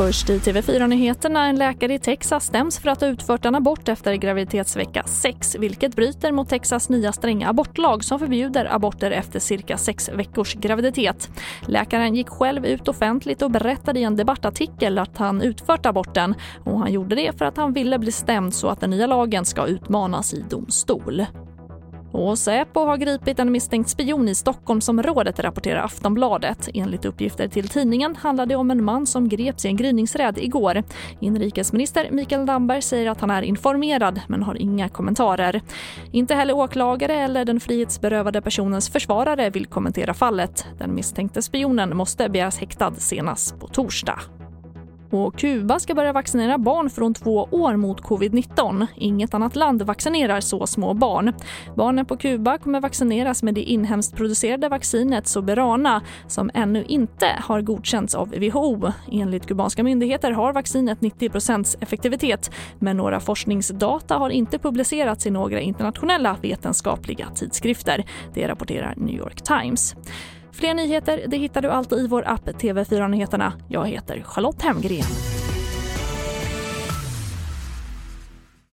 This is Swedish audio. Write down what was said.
Först i TV4-nyheterna. En läkare i Texas stäms för att ha utfört en abort efter graviditetsvecka 6 vilket bryter mot Texas nya stränga abortlag som förbjuder aborter efter cirka sex veckors graviditet. Läkaren gick själv ut offentligt och berättade i en debattartikel att han utfört aborten och han gjorde det för att han ville bli stämd så att den nya lagen ska utmanas i domstol. Och Säpo har gripit en misstänkt spion i Stockholmsområdet, rapporterar Aftonbladet. Enligt uppgifter till tidningen handlar det om en man som greps i en gryningsräd igår. Inrikesminister Mikael Damberg säger att han är informerad men har inga kommentarer. Inte heller åklagare eller den frihetsberövade personens försvarare vill kommentera fallet. Den misstänkte spionen måste begäras häktad senast på torsdag. Och Kuba ska börja vaccinera barn från två år mot covid-19. Inget annat land vaccinerar så små barn. Barnen på Kuba kommer vaccineras med det inhemskt producerade vaccinet Soberana som ännu inte har godkänts av WHO. Enligt kubanska myndigheter har vaccinet 90% effektivitet men några forskningsdata har inte publicerats i några internationella vetenskapliga tidskrifter. Det rapporterar New York Times. Fler nyheter det hittar du alltid i vår app TV4 Nyheterna. Jag heter Charlotte Hemgren.